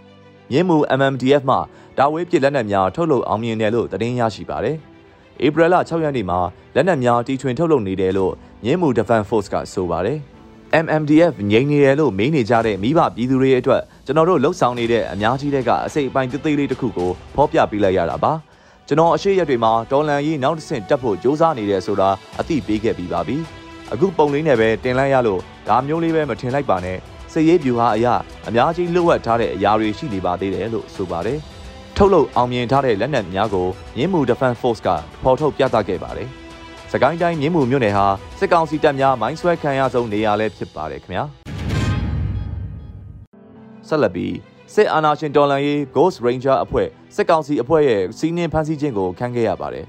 ။မြင်းမူ MMDF မှတာဝေးပစ်လက်နက်များထုတ်လုပ်အောင်မြင်တယ်လို့သတင်းရရှိပါတယ်။ဧပြီလ6ရက်နေ့မှာလက်နက်များတီထွင်ထုတ်လုပ်နေတယ်လို့မြင်းမူ Defense Force ကဆိုပါတယ်။ MMDF ငြိမ်နေတယ်လို့မေးနေကြတဲ့မိဘပြည်သူတွေအတွက်ကျွန်တော်တို့လှုပ်ဆောင်နေတဲ့အများကြီးတဲ့ကအစိတ်အပိုင်းသေးသေးလေးတစ်ခုကိုဖော်ပြပေးလိုက်ရတာပါ။ကျွန်တော်အရှိရက်တွေမှာတော်လန်ကြီးနောက်တစ်ဆင့်တက်ဖို့စ조사နေတယ်ဆိုတာအသိပေးခဲ့ပြီးပါပြီ။အခုပုံလေးနဲ့ပဲတင်လိုက်ရလို့ဒါမျိုးလေးပဲမထင်လိုက်ပါနဲ့စစ်ရေးဗျူဟာအရာအများကြီးလွတ်ဝက်ထားတဲ့အရာတွေရှိနေပါသေးတယ်လို့ဆိုပါတယ်ထုတ်လုပ်အောင်မြင်ထားတဲ့လက်နက်များကိုမြင်းမူ Defense Force ကဖော်ထုတ်ပြသခဲ့ပါတယ် စကိုင်းတိုင်းမြင်းမူမြို့နယ်ဟာစစ်ကောင်စီတပ်များမိုင်းဆွဲခံရဆုံးနေရာလည်းဖြစ်ပါတယ်ခင်ဗျာဆက်လက်ပြီးစစ်အာဏာရှင်တော်လှန်ရေး Ghost Ranger အဖွဲ့စစ်ကောင်စီအဖွဲ့ရဲ့စီးနင်းဖမ်းဆီးခြင်းကိုခံခဲ့ရပါတယ်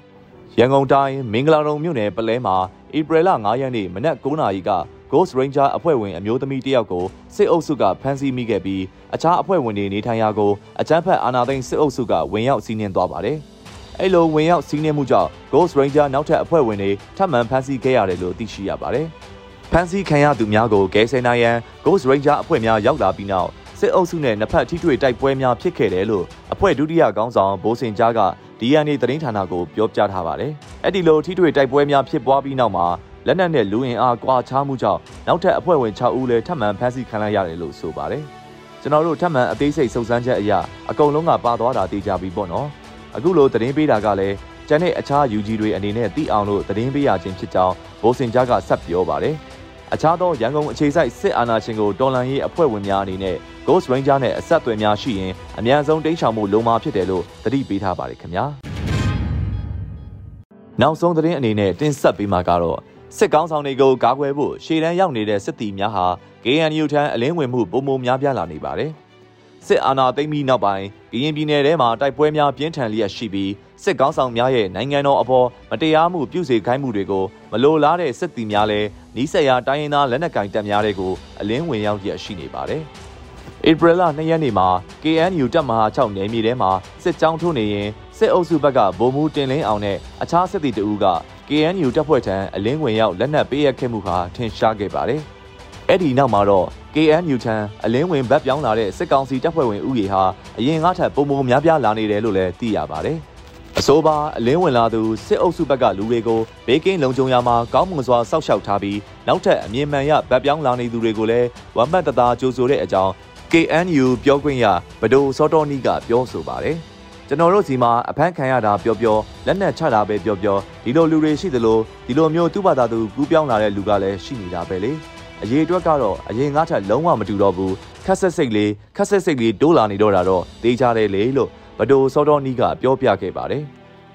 ရန်ကုန်တိုင်းမင်္ဂလာတုံမြို့နယ်ပလဲမှာဧပြီလ9ရက်နေ့မနက်9:00နာရီက Ghost Ranger အဖွဲ့ဝင်အမျိုးသမီးတယောက်ကိုစစ်အုပ်စုကဖမ်းဆီးမိခဲ့ပြီးအခြားအဖွဲ့ဝင်တွေနေထိုင်ရာကိုအကြမ်းဖက်အာဏာသိမ်းစစ်အုပ်စုကဝင်ရောက်စီးနင်းသွားပါတယ်။ အဲ့လိုဝင်ရောက်စီးနင်းမှုကြောင့် Ghost Ranger နောက်ထပ်အဖွဲ့ဝင်တွေထပ်မံဖမ်းဆီးခဲ့ရတယ်လို့သိရှိရပါတယ်။ဖမ်းဆီးခံရသူများကိုကယ်ဆယ်နိုင်ရန် Ghost Ranger အဖွဲ့များရောက်လာပြီးနောက်စစ်အုပ်စုနဲ့နှစ်ဖက်ထိတွေ့တိုက်ပွဲများဖြစ်ခဲ့တယ်လို့အဖွဲ့ဒုတိယခေါင်းဆောင်ဘိုးစင်ကြားက DNA သတင်းဌာနကိုပြောကြားထားပါတယ်။အဲ့ဒီလိုထိတွေ့တိုက်ပွဲများဖြစ်ပွားပြီးနောက်မှာလက်နက်နဲ့လူအင်အားကွာခြားမှုကြောင့်နောက်ထပ်အဖွဲ့ဝင်6ဦးလည်းထပ်မံဖမ်းဆီးခံလိုက်ရတယ်လို့ဆိုပါတယ်။ကျွန်တော်တို့ထပ်မံအသေးစိတ်စုံစမ်းချက်အရအကုန်လုံးကပါသွားတာသိကြပြီပေါ့နော်။ အခုလိုသတင်းပေးတာကလည်းကျန်တဲ့အခြား UG တွေအနေနဲ့သိအောင်လို့သတင်းပေးရခြင်းဖြစ်ကြောင်းဘိုးစင်ကြားကဆက်ပြောပါတယ်။အခြားသောရန်ကုန်အခြေစိုက်စစ်အာဏာရှင်ကိုတော်လှန်ရေးအဖွဲ့ဝင်များအနေနဲ့ Ghost Ranger နဲ့အဆက်အသွယ်များရှိရင်အမြန်ဆုံးတိမ်းရှောင်မှုလုံမှာဖြစ်တယ်လို့သတိပေးထားပါတယ်ခင်ဗျာနောက်ဆုံးသတင်းအနေနဲ့တင်ဆက်ပေးမှာကတော့စစ်ကောင်းဆောင်တွေကိုကာကွယ်ဖို့ရှေ့တန်းရောက်နေတဲ့စစ်တီများဟာ KNU ထံအလင်းဝင်မှုပုံမများပြားလာနေပါတယ် စစ်အာဏာသိမ်းပြီးနောက်ပိုင်းကရင်ပြည်နယ်ထဲမှာတိုက်ပွဲများပြင်းထန်လျက်ရှိပြီးစစ်ကောင်းဆောင်များရဲ့နိုင်ငံတော်အပေါ်မတရားမှုပြုစေခိုင်းမှုတွေကိုမလိုလားတဲ့စစ်တီများလည်းနီးစပ်ရာတိုင်းရင်းသားလက်နက်ကိုင်တပ်များတွေကိုအလင်းဝင်ရောက်ရရှိနေပါတယ်။ဧပြီလ2ရက်နေ့မှာ KNU တပ်မဟာ6နယ်မြေထဲမှာစစ်ကြောင်းထိုးနေရင်စစ်အုပ်စုဘက်ကဗိုလ်မှူးတင်လင်းအောင်နဲ့အခြားစစ်သည်တဦးက KNU တပ်ဖွဲ့ထံအလင်းဝင်ရောက်လက်နက်ပေးအပ်ခဲ့မှုဟာထင်ရှားခဲ့ပါတယ်။အဲ့ဒီနောက်မှာတော့ KNU ထံအလင်းဝင်ဘက်ပြောင်းလာတဲ့စစ်ကောင်စီတပ်ဖွဲ့ဝင်ဦးရေဟာအရင်ကထက်ပုံပုံများပြားလာနေတယ်လို့လည်းသိရပါတယ်။အဆိုပါအလင်းဝင်လာသူစစ်အုပ်စုဘက်ကလူတွေကိုဘေးကင်းလုံခြုံရာမှာကောင်းမွန်စွာစောင့်ရှောက်ထားပြီးနောက်ထပ်အမြင့်မှန်ရဗတ်ပြောင်းလာနေသူတွေကိုလည်းဝမ်ပတ်တသားကြိုးဆိုတဲ့အကြောင်း KNU ပြောခွင့်ရဘဒိုစောတော်နီကပြောဆိုပါတယ်ကျွန်တော်တို့စီမှာအဖမ်းခံရတာပြောပြောလက်နက်ချတာပဲပြောပြောဒီလိုလူတွေရှိသလိုဒီလိုမျိုးသူ့ဘာသာသူကူးပြောင်းလာတဲ့လူကလည်းရှိနေတာပဲလေ အရေးအတွက်ကတော့အရင်ငါထက်လုံးဝမတူတော့ဘူးခက်ဆက်စိတ်လေးခက်ဆက်စိတ်လေးတိုးလာနေတော့တာတော့သိကြတယ်လေလို့ဘဒိုစောတော်နီကပြောပြခဲ့ပါတယ်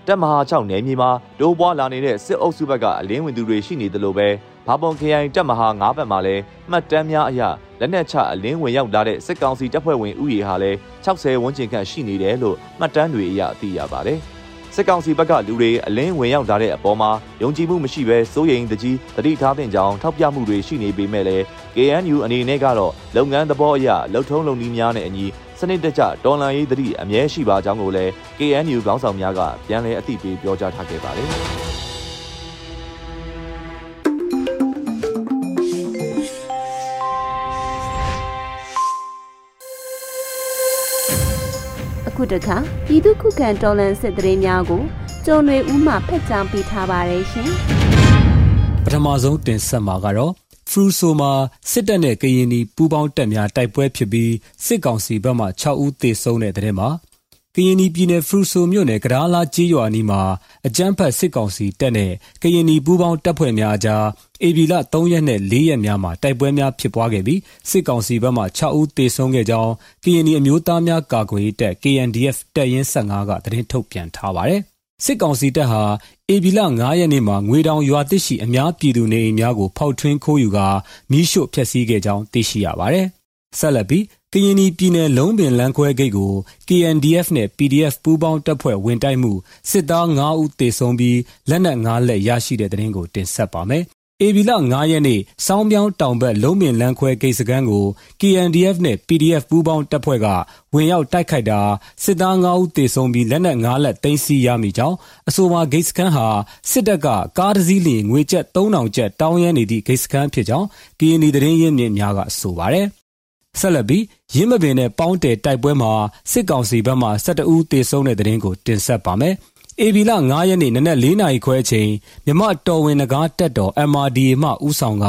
တက်မဟာ6နယ်မြေမှာတိုးပွားလာနေတဲ့စစ်အုပ်စုဘက်ကအလင်းဝင်သူတွေရှိနေတယ်လို့ပဲဘာပုံခရိုင်တပ်မဟာ9ဘက်မှာလည်းမှတ်တမ်းများအရလက်နက်ချအလင်းဝင်ရောက်လာတဲ့စစ်ကောင်စီတပ်ဖွဲ့ဝင်ဥယေဟာလည်း60ဝန်းကျင်ခန့်ရှိနေတယ်လို့မှတ်တမ်းတွေအရသိရပါတယ်။ စစ်ကောင်စီဘက်ကလူတွေအလင်းဝင်ရောက်လာတဲ့အပေါ်မှာယုံကြည်မှုမရှိဘဲစိုးရိမ်တကြီးတတိထားတဲ့ကြောင်ထောက်ပြမှုတွေရှိနေပေမဲ့လည်း KNU အနေနဲ့ကတော့လုပ်ငန်းသဘောအရလှုပ်ထုံးလုပ်နည်းများနဲ့အညီစနစ်တကျတော်လှန်ရေးတတိအမြဲရှိပါကြောင်းကိုလည်း KNU ခေါင်းဆောင်များကပြန်လည်အသိပေးပြောကြားထားခဲ့ပါတယ်။ ခုတခါပြည်သူခုခံတော်လှန်စစ်တရေများကိုကျော်ရွေဦးမှဖက်ချောင်းပေးထားပါတယ်ရှင်ပထမဆုံးတင်ဆက်မှာကတော့ဖရူဆိုမှာစစ်တပ်နဲ့ကရင်နီပူးပေါင်းတပ်များတိုက်ပွဲဖြစ်ပြီးစစ်ကောင်စီဘက်မှ6ဦးသေဆုံးတဲ့တဲ့မှာ ကရင်နီပြည်နယ်ဖရူဆိုမြို့နယ်ကဒါလာကြီးရွာနီးမှာအကြမ်းဖက်စစ်ကောင်စီတပ်နဲ့ကရင်နီပူးပေါင်းတပ်ဖွဲ့များကြားအေဗီလ3ရက်နဲ့4ရက်များမှာတိုက်ပွဲများဖြစ်ပွားခဲ့ပြီးစစ်ကောင်စီဘက်မှ6ဦးသေဆုံးခဲ့ကြောင်းကရင်နီအမျိုးသားများကာကွယ်ရေးတပ် KNDF တပ်ရင်း15ကသတင်းထုတ်ပြန်ထားပါတယ်။စစ်ကောင်စီတပ်ဟာအေဗီလ9ရက်နေ့မှာငွေတောင်ရွာတစ်ရှိအများပြည်သူနေအိမ်များကိုဖောက်ထွင်းခိုးယူကာမိရှို့ဖျက်ဆီးခဲ့ကြောင်းသိရှိရပါတယ်။ဆက်လက်ပြီး ကရင်ပြည်နယ်လုံးပင်လမ်းခွဲဂိတ်ကို KNDF နဲ့ PDF ပူးပေါင်းတပ်ဖွဲ့ဝင်တိုက်မှုစစ်သား9ဦးသေဆုံးပြီးလက်နက်9လက်ရရှိတဲ့တဲ့ရင်ကိုတင်ဆက်ပါမယ်။အေဗီလ9ရက်နေ့စောင်းပြောင်းတောင်ဘက်လုံးပင်လန်းခွဲဂိတ်စခန်းကို KNDF နဲ့ PDF ပူးပေါင်းတပ်ဖွဲ့ကဝင်ရောက်တိုက်ခိုက်တာစစ်သား9ဦးသေဆုံးပြီးလက်နက်9လက်သိမ်းဆည်းရမိကြောင်းအဆိုပါဂိတ်စခန်းဟာစစ်တပ်ကကားတစ်စီးလျင်ငွေကျပ်3000ကျပ်တောင်းရမ်းနေသည့်ဂိတ်စခန်းဖြစ်ကြောင်း KND သတင်းရင်းမြစ်များကဆိုပါတယ်။ ဆက်လက်ပြီးရင်းမပင်နဲ့ပေါင်းတယ်တိုက်ပွဲမှာစစ်ကောင်စီဘက်မှ12ဦးသေဆုံးတဲ့တဲ့ရင်ကိုတင်ဆက်ပါမယ်။အေဗီလ9ရက်နေ့နနက်4နာရီခွဲအချိန်မြမတော်ဝင်နဂါတက်တော် MRDA မှဦးဆောင်က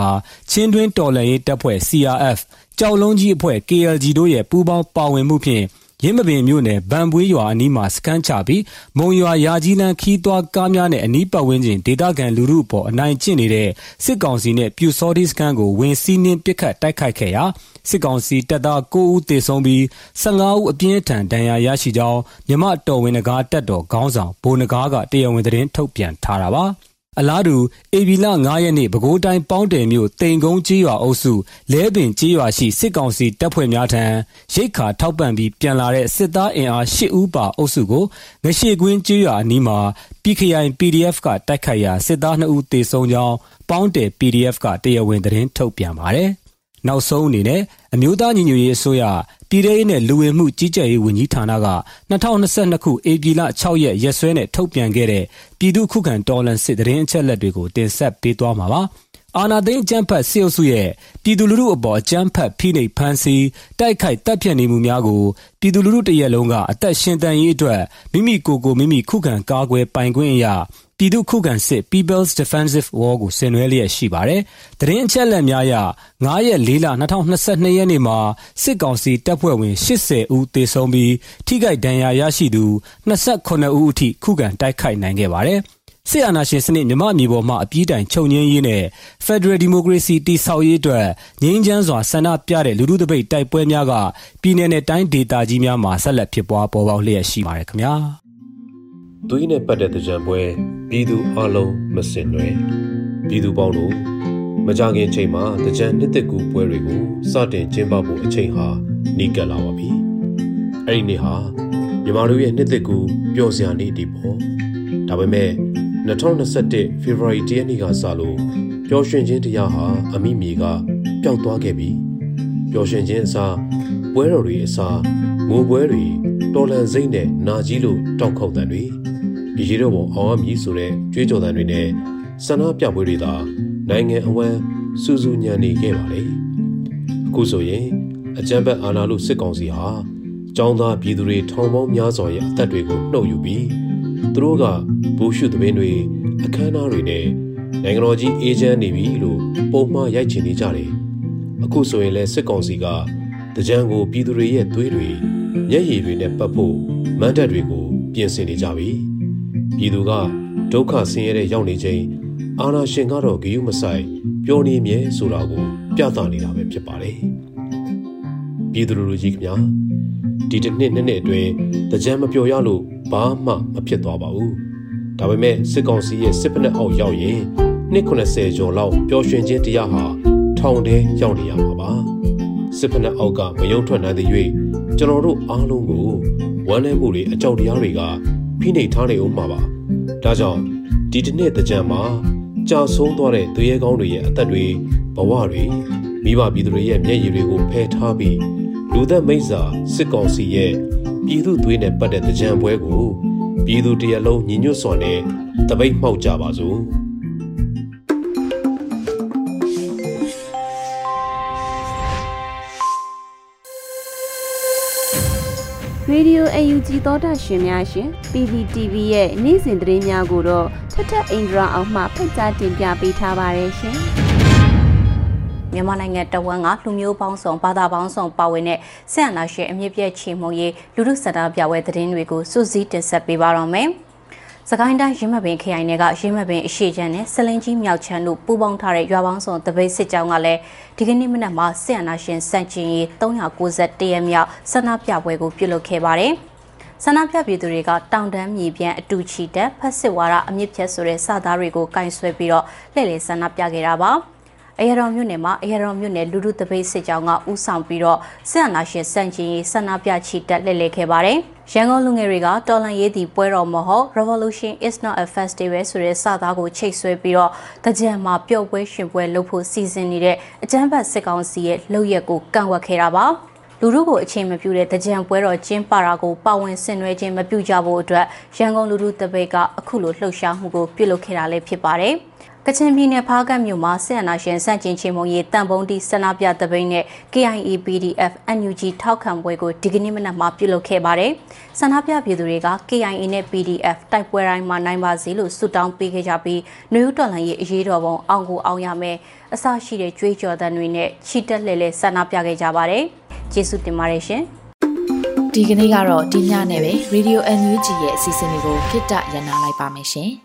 ချင်းတွင်းတော်လှန်ရေးတပ်ဖွဲ့ CRF ကြောက်လုံးကြီးအဖွဲ့ KLG တို့ရဲ့ပူးပေါင်းပါဝင်မှုဖြင့် ရင်းမပင်မြို့နယ်ဗန်ပွေးရွာအနီးမှာစခန်းချပြီးမုံရွာရာကြီးလန်းခီးသွွားကားများနဲ့အနီးပတ်ဝန်းကျင်ဒေသခံလူထုအပေါ်အနိုင်ကျင့်နေတဲ့စစ်ကောင်စီနဲ့ပြူစောဒီစခန်းကိုဝင်စီးနှင်းပစ်ခတ်တိုက်ခိုက်ခဲ့ရာစစ်ကောင်စီတပ်သား9ဦးသေဆုံးပြီး15ဦးအပြင်းထန်ဒဏ်ရာရရှိကြောင်းမြမတော်ဝင်နဂါတက်တော်ခေါင်းဆောင်ဘိုနဂါကတရားဝင်သတင်းထုတ်ပြန်ထားတာပါ အလားတူအေဗီလ9ရက်နေ့ပဲခူးတိုင်းပေါင်းတယ်မြို့တိန်ကုန်းကြီးရွာအုပ်စုလဲပင်ကြီးရွာရှိစစ်ကောင်စီတပ်ဖွဲ့များထံရိတ်ခါထောက်ပံ့ပြီးပြန်လာတဲ့စစ်သားအင်အား10ဦးပါအုပ်စုကိုငရှိကွင်းကြီးရွာအနီးမှာ PKI PDF ကတိုက်ခိုက်ရာစစ်သား2ဦးသေဆုံးကြောင်းပေါင်းတယ် PDF ကတရားဝင်သတင်းထုတ်ပြန်ပါတယ်။ နောက်ဆုံးအနေနဲ့အမျိုးသားညီညွတ်ရေးအစိုးရပပြည်ထောင်ရေးနဲ့လူဝင်မှုကြီးကြပ်ရေးဝန်ကြီးဌာနက2022ခုဧပြီလ6ရက်ရက်စွဲနဲ့ထုတ်ပြန်ခဲ့တဲ့ပြည်သူ့ခုခံတော်လှန်စစ်တရင်အချက်လက်တွေကိုတင်ဆက်ပေးသွားမှာပါ။အာနာသိန်းအကြမ်းဖက်စစ်အုပ်စုရဲ့ပြည်သူလူထုအပေါ်အကြမ်းဖက်ဖိနှိပ်ဖမ်းဆီးတိုက်ခိုက်တပ်ဖြတ်နေမှုများကိုပြည်သူလူထုတရက်လုံးကအသက်ရှင်တန်ရေးအတွက်မိမိကိုယ်ကိုမိမိခုခံကာကွယ်ပိုင်ခွင့်အရာ ပြည်သူခုခံစစ် People's Defensive War ကိုဆင်နွှဲလျက်ရှိပါတယ်။တရင်အချက်လက်များအရ9ရက်4လ2022ရက်နေ့မှာစစ်ကောင်စီတပ်ဖွဲ့ဝင်80ဦးသေဆုံးပြီးထိခိုက်ဒဏ်ရာရရှိသူ28ဦးအထိခုခံတိုက်ခိုက်နိုင်ခဲ့ပါတယ်။စစ်အာဏာရှင်စနစ်မြမအမျိုးပေါ်မှအပြည့်တိုင်ချုပ်ငင်းရေးနဲ့ Federal Democracy တည်ဆောက်ရေးအတွက်ငြိမ်းချမ်းစွာဆန္ဒပြတဲ့လူထုတပိတ်တိုက်ပွဲများကပြည်내နဲ့တိုင်းဒေသကြီးများမှာဆက်လက်ဖြစ်ပွားပေါ်ပေါက်လျက်ရှိပါတယ်ခင်ဗျာ။ သွေးနဲ့ပတ်တဲ့ကြံပွဲပြည်သူအလုံးမစင်တွေပြည်သူပေါင်းတို့မကြခင်ချိန်မှာကြံနှစ်သက်ကူပွဲတွေကိုစတင်ကျင်းပဖို့အချိန်ဟာနီးကပ်လာပါပြီ။အဲ့ဒီနေ့ဟာညီမတို့ရဲ့နှစ်သက်ကူပျော်စရာနေ့ဒီပေါ့။ဒါပေမဲ့2021 February 10ရက်နေ့ကစလို့ပျော်ရွှင်ခြင်းတရားဟာအမိမြေကပျောက်သွားခဲ့ပြီးပျော်ရွှင်ခြင်းအစားပွဲတော်တွေအစားငိုပွဲတွေတော်လန်စိမ့်နဲ့နာကြီးလို့တောက်ခေါက်တန်တွေ ရေတော့ပေါ်အောင်အမည်ဆိုတဲ့ကြွေးကြော်တန်တွေနဲ့ဆန္ဒပြပွဲတွေသာနိုင်ငံအဝန်းစူးစူးညံနေခဲ့ပါလေအခုဆိုရင်အကြံဘက်အာဏာလို့စစ်ကောင်စီဟာចောင်းသားပြည်သူတွေထောင်ပေါင်းများစွာရဲ့အသက်တွေကိုနှုတ်ယူပြီးသူတို့ကဘူရှုသမင်းတွေအခမ်းအနားတွေနဲ့နိုင်ငံတော်ကြီးအေဂျင့်နေပြီလို့ပုံမှားရိုက်ချင်နေကြတယ်အခုဆိုရင်လဲစစ်ကောင်စီကတကြံကိုပြည်သူတွေရဲ့သွေးတွေမျက်ရည်တွေနဲ့ပတ်ဖို့မန်တပ်တွေကိုပြင်ဆင်နေကြပြီ ပြည်သူကဒုက္ခဆင်းရဲတဲ့ရောက်နေချိန်အာနာရှင်ကတော့ဂယုမဆိုင်ပျော်နေမြဲဆိုတာကိုပြသနေတာပဲဖြစ်ပါတယ်ပြည်သူလူကြီးခင်ဗျာဒီတစ်နှစ်နှစ်နှစ်အတွင်းတကြံမပျော်ရလို့ဘာမှမဖြစ်သွားပါဘူး။ဒါပေမဲ့စစ်ကောင်စီရဲ့စစ်ပနက်အောက်ရောက်ရင်နှစ်90ကျော်လောက်ပျော်ရွှင်ခြင်းတရားဟာထောင်ထဲရောက်နေရမှာပါ။စစ်ပနက်အောက်ကမယုံထွက်နိုင်တဲ့၍ကျွန်တော်တို့အားလုံးကိုဝမ်းနည်းမှုတွေအကြောက်တရားတွေက ဖိနှိပ်ထားနေဦးမှာပါ။ဒါကြောင့်ဒီတစ်နှစ်တကြံမှာကြာဆုံးသွားတဲ့သူရဲကောင်းတွေရဲ့အသက်တွေဘဝတွေမိဘပြည်သူတွေရဲ့မျက်ရည်တွေကိုဖယ်ထားပြီးလူသက်မိစ္ဆာစစ်ကောင်စီရဲ့ပြည်သူသွေးနဲ့ပတ်တဲ့တကြံပွဲကိုပြည်သူတရလုံးညီညွတ်စွာနဲ့တပိတ်မှောက်ကြပါစို့ ရေဒီယို UNG သောတာရှင်များရှင် PPTV ရဲ့နေ့စဉ်သတင်းများကိုတော့ထထအင်ဒရာအောင်မှဖတ်ကြားတင်ပြပေးထားပါတယ်ရှင်။မြန်မာနိုင်ငံတဝန်းကလူမျိုးပေါင်းစုံဘာသာပေါင်းစုံပါဝင်တဲ့ဆက်အနာရှင်အမြင့်ပြည့်ချီမုံရေးလူထုစတာပြပွဲသတင်းတွေကိုစုစည်းတင်ဆက်ပေးပါတော့မယ်။ စကိုင်းတိုင်းရင်းမပင်ခရိုင်နယ်ကရင်းမပင်အရှိချမ်းနဲ့ဆလင်းကြီးမြောက်ချမ်းတို့ပူးပေါင်းထားတဲ့ရွာပေါင်းစုံတပိတ်စစ်ကြောင်းကလည်းဒီကနေ့မနက်မှာဆက်အနာရှင်စန့်ကျင်ရေး391ရက်မြောက်ဆန္ဒပြပွဲကိုပြုလုပ်ခဲ့ပါတယ်။ဆန္ဒပြပြည်သူတွေကတောင်တန်းမြေပြန်အတူချီတက်ဖက်စစ်ဝါဒအမြင့်ဖြတ်ဆိုတဲ့စာသားတွေကိုကင်ဆွဲပြီးတော့လှည့်လည်ဆန္ဒပြခဲ့တာပါ။အရတော်မြို့နယ်မှာအရတော်မြို့နယ်လူလူတပိတ်စစ်ကြောင်းကဥဆောင်ပြီးတော့စစ်အာဏာရှင်စန့်ကျင်ရေးဆန္ဒပြချီတက်လှည့်လည်ခဲ့ပါတယ်။ ရန်ကုန်လူငယ်တွေကတော်လန်ရေးတီပွဲတော်မဟုတ် Revolution is not a festival ဆိုတဲ့စာသားကိုချိတ်ဆွဲပြီးတော့တကြံမှာပျော့ပွဲရှင်ပွဲလုပ်ဖို့စီစဉ်နေတဲ့အကြမ်းဖက်စစ်ကောင်စီရဲ့လုပ်ရက်ကိုကန့်ကွက်ခဲ့တာပါ။လူထုကိုအချိန်မပြူတဲ့တကြံပွဲတော်ကျင်းပတာကိုပါဝင်ဆင်နွှဲခြင်းမပြုကြဖို့အတွက်ရန်ကုန်လူထုတပိတ်ကအခုလိုလှုပ်ရှားမှုကိုပြုလုပ်ခဲ့တာလည်းဖြစ်ပါတယ်။ ကချင်ပြည်နယ်ဖားကတ်မြို့မှာဆက်အနာရှင်စန့်ကျင်ချင်းမုံရေးတန်ပုံးတီဆန္ဒပြတပိန်းနဲ့ KIA PDF NUG ထောက်ခံပွဲကိုဒီကနေ့မနက်မှာပြုလုပ်ခဲ့ပါတယ်။ဆန္ဒပြပြည်သူတွေက KIA နဲ့ PDF တိုက်ပွဲတိုင်းမှာနိုင်ပါစေလို့ဆုတောင်းပေးခဲ့ကြပြီးနှွေဦးတော်လှန်ရေးအရေးတော်ပုံအောင်ကိုအောင်ရမယ်အစရှိတဲ့ကြွေးကြော်သံတွေနဲ့ချီတက်လှဲ့လှဲ့ဆန္ဒပြခဲ့ကြပါတယ်။ကျေးဇူးတင်ပါတယ်ရှင်။ဒီကနေ့ကတော့ဒီညနဲ့ပဲ Radio NUG ရဲ့အစီအစဉ်လေးကိုခਿੱတရနာလိုက်ပါမယ်ရှင်။